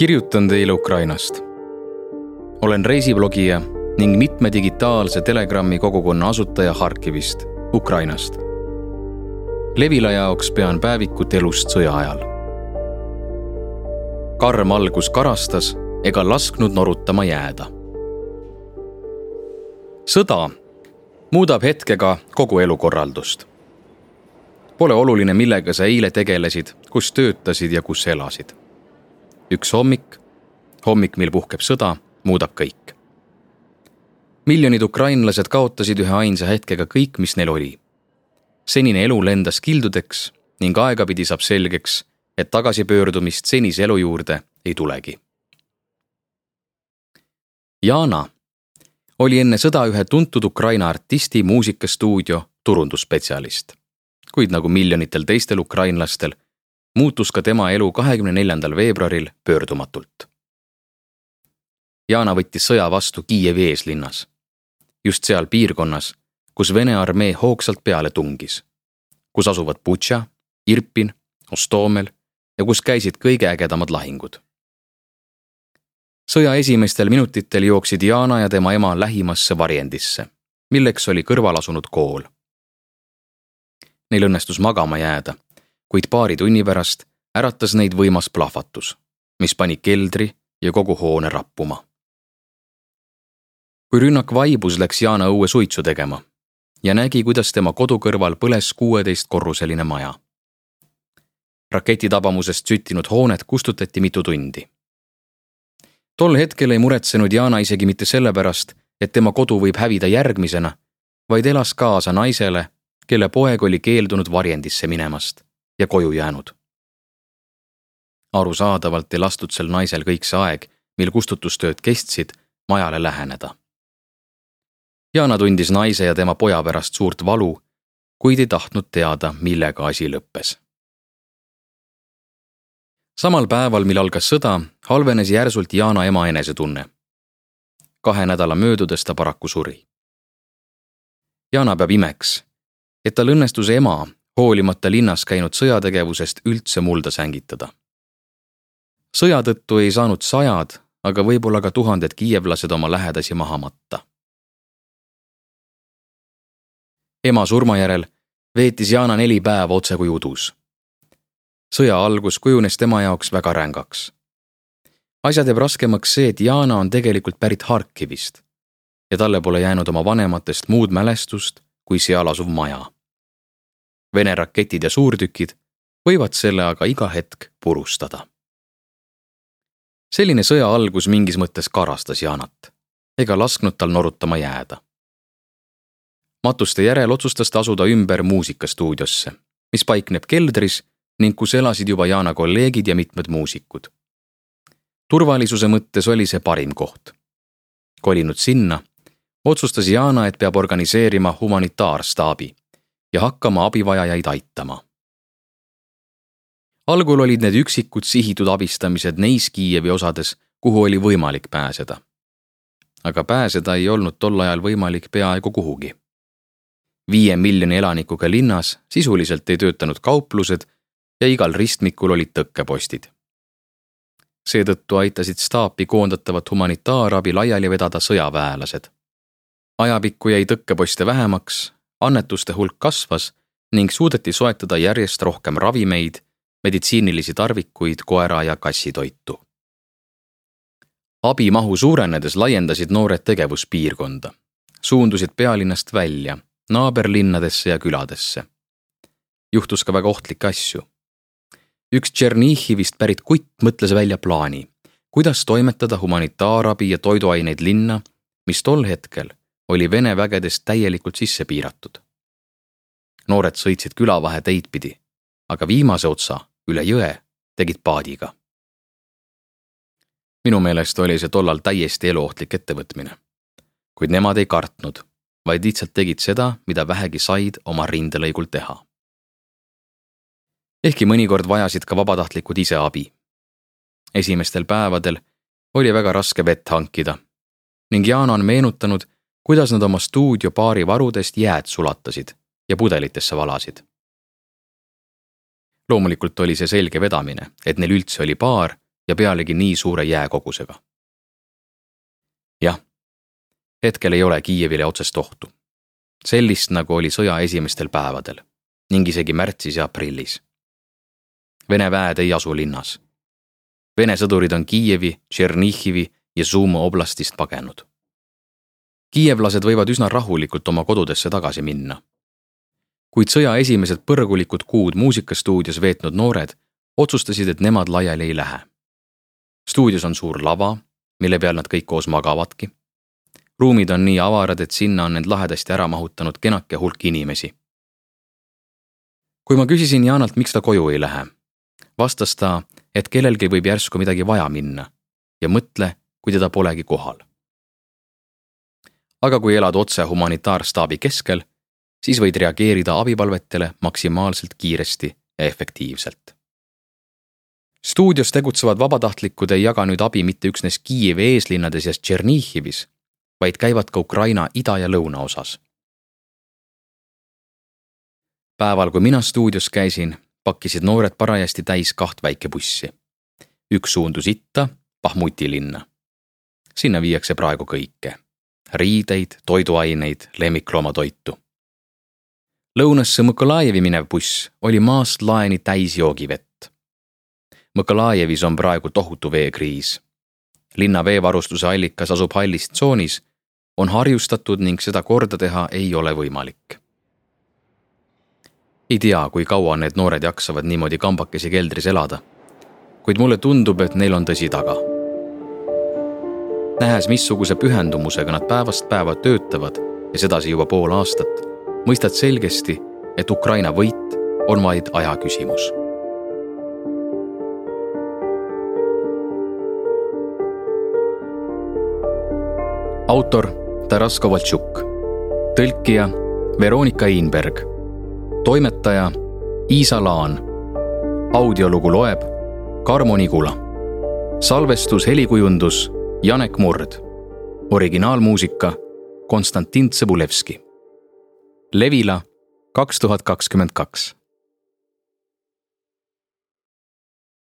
kirjutan teile Ukrainast. olen reisiblogija ning mitme digitaalse Telegrami kogukonna asutaja Harkivist, Ukrainast. Levila jaoks pean päevikut elust sõja ajal. karm algus karastas ega lasknud norutama jääda. sõda muudab hetkega kogu elukorraldust. Pole oluline, millega sa eile tegelesid, kus töötasid ja kus elasid üks hommik, hommik, mil puhkeb sõda, muudab kõik. miljonid ukrainlased kaotasid ühe ainsa hetkega kõik, mis neil oli. senine elu lendas kildudeks ning aegapidi saab selgeks, et tagasipöördumist senise elu juurde ei tulegi. Jana oli enne sõda ühe tuntud Ukraina artisti muusikastuudio turundusspetsialist. kuid nagu miljonitel teistel ukrainlastel muutus ka tema elu kahekümne neljandal veebruaril pöördumatult. Jana võttis sõja vastu Kiievi eeslinnas, just seal piirkonnas, kus Vene armee hoogsalt peale tungis, kus asuvad Butša, Irpin, Ostomel ja kus käisid kõige ägedamad lahingud. sõja esimestel minutitel jooksid Jana ja tema ema lähimasse varjendisse, milleks oli kõrval asunud kool. Neil õnnestus magama jääda kuid paari tunni pärast äratas neid võimas plahvatus, mis pani keldri ja kogu hoone rappuma. kui rünnak vaibus, läks Jana õue suitsu tegema ja nägi, kuidas tema kodu kõrval põles kuueteistkorruseline maja. raketitabamusest süttinud hoonet kustutati mitu tundi. tol hetkel ei muretsenud Jana isegi mitte sellepärast, et tema kodu võib hävida järgmisena, vaid elas kaasa naisele, kelle poeg oli keeldunud varjendisse minemast ja koju jäänud. arusaadavalt ei lastud sel naisel kõik see aeg, mil kustutustööd kestsid, majale läheneda. Jana tundis naise ja tema poja pärast suurt valu, kuid ei tahtnud teada, millega asi lõppes. samal päeval, mil algas sõda, halvenes järsult Jana ema enesetunne. kahe nädala möödudes ta paraku suri. Jana peab imeks, et tal õnnestus ema hoolimata linnas käinud sõjategevusest üldse mulda sängitada. sõja tõttu ei saanud sajad, aga võib-olla ka tuhanded kiievlased oma lähedasi maha matta. ema surma järel veetis Jana neli päeva otsekui udus. sõja algus kujunes tema jaoks väga rängaks. asja teeb raskemaks see, et Jana on tegelikult pärit Harkivist ja talle pole jäänud oma vanematest muud mälestust kui seal asuv maja Vene raketid ja suurtükid võivad selle aga iga hetk purustada. selline sõja algus mingis mõttes karastas Jaanat ega lasknud tal norutama jääda. matuste järel otsustas ta asuda ümber muusikastuudiosse, mis paikneb keldris ning kus elasid juba Jaana kolleegid ja mitmed muusikud. turvalisuse mõttes oli see parim koht. kolinud sinna, otsustas Jaana, et peab organiseerima humanitaarstaabi ja hakkama abivajajaid aitama. algul olid need üksikud sihitud abistamised neis Kiievi osades, kuhu oli võimalik pääseda. aga pääseda ei olnud tol ajal võimalik peaaegu kuhugi. viie miljoni elanikuga linnas sisuliselt ei töötanud kauplused ja igal ristmikul olid tõkkepostid. seetõttu aitasid staapi koondatavat humanitaarabi laiali vedada sõjaväelased ajapikku jäi tõkkeposte vähemaks annetuste hulk kasvas ning suudeti soetada järjest rohkem ravimeid, meditsiinilisi tarvikuid, koera ja kassitoitu. abi mahu suurenedes laiendasid noored tegevuspiirkonda, suundusid pealinnast välja, naaberlinnadesse ja küladesse. juhtus ka väga ohtlikke asju. üks Tšernihhivist pärit kutt mõtles välja plaani, kuidas toimetada humanitaarabi ja toiduaineid linna, mis tol hetkel oli Vene vägedest täielikult sisse piiratud. noored sõitsid külavahe teid pidi, aga viimase otsa üle jõe tegid paadiga. minu meelest oli see tollal täiesti eluohtlik ettevõtmine. kuid nemad ei kartnud, vaid lihtsalt tegid seda, mida vähegi said oma rindelõigul teha. ehkki mõnikord vajasid ka vabatahtlikud ise abi. esimestel päevadel oli väga raske vett hankida ning Jaan on meenutanud, kuidas nad oma stuudiopaari varudest jääd sulatasid ja pudelitesse valasid. loomulikult oli see selge vedamine, et neil üldse oli baar ja pealegi nii suure jääkogusega. jah, hetkel ei ole Kiievile otsest ohtu. sellist, nagu oli sõja esimestel päevadel ning isegi märtsis ja aprillis. Vene väed ei asu linnas. Vene sõdurid on Kiievi, Tšernihivi ja Sumo oblastist pagenud. Kiievlased võivad üsna rahulikult oma kodudesse tagasi minna. kuid sõja esimesed põrgulikud kuud muusikastuudios veetnud noored otsustasid, et nemad laiali ei lähe. stuudios on suur lava, mille peal nad kõik koos magavadki. ruumid on nii avarad, et sinna on end lahedasti ära mahutanud kenake hulk inimesi. kui ma küsisin Jaanalt, miks ta koju ei lähe, vastas ta, et kellelgi võib järsku midagi vaja minna ja mõtle, kui teda polegi kohal. Aga kui elad otse humanitaarstaabi keskel, siis võid reageerida abipalvetele maksimaalselt kiiresti ja efektiivselt. stuudios tegutsevad vabatahtlikud ei jaga nüüd abi mitte üksnes Kiievi eeslinnades ja Tšernihivis, vaid käivad ka Ukraina ida- ja lõunaosas. päeval, kui mina stuudios käisin, pakkisid noored parajasti täis kaht väikebussi. üks suundus itta, Bahmuti linna sinna viiakse praegu kõike. Riideid, toiduaineid, lemmikloomatoitu. lõunasse Mõkolajevi minev buss oli maast laeni täis joogivett. Mõkolajevis on praegu tohutu veekriis. linna veevarustuse allikas asub hallis tsoonis, on harjustatud ning seda korda teha ei ole võimalik. ei tea, kui kaua need noored jaksavad niimoodi kambakesi keldris elada, kuid mulle tundub, et neil on tõsi taga nähes, missuguse pühendumusega nad päevast päeva töötavad ja sedasi juba pool aastat, mõistad selgesti, et Ukraina võit on vaid aja küsimus. autor Taras Kovaltšuk, tõlkija Veronika Einberg, toimetaja Iisa Laan, audiolugu loeb Karmo Nigula, salvestus, helikujundus Janek Murd. originaalmuusika Konstantin Tsõbulevski. Levila kaks tuhat kakskümmend kaks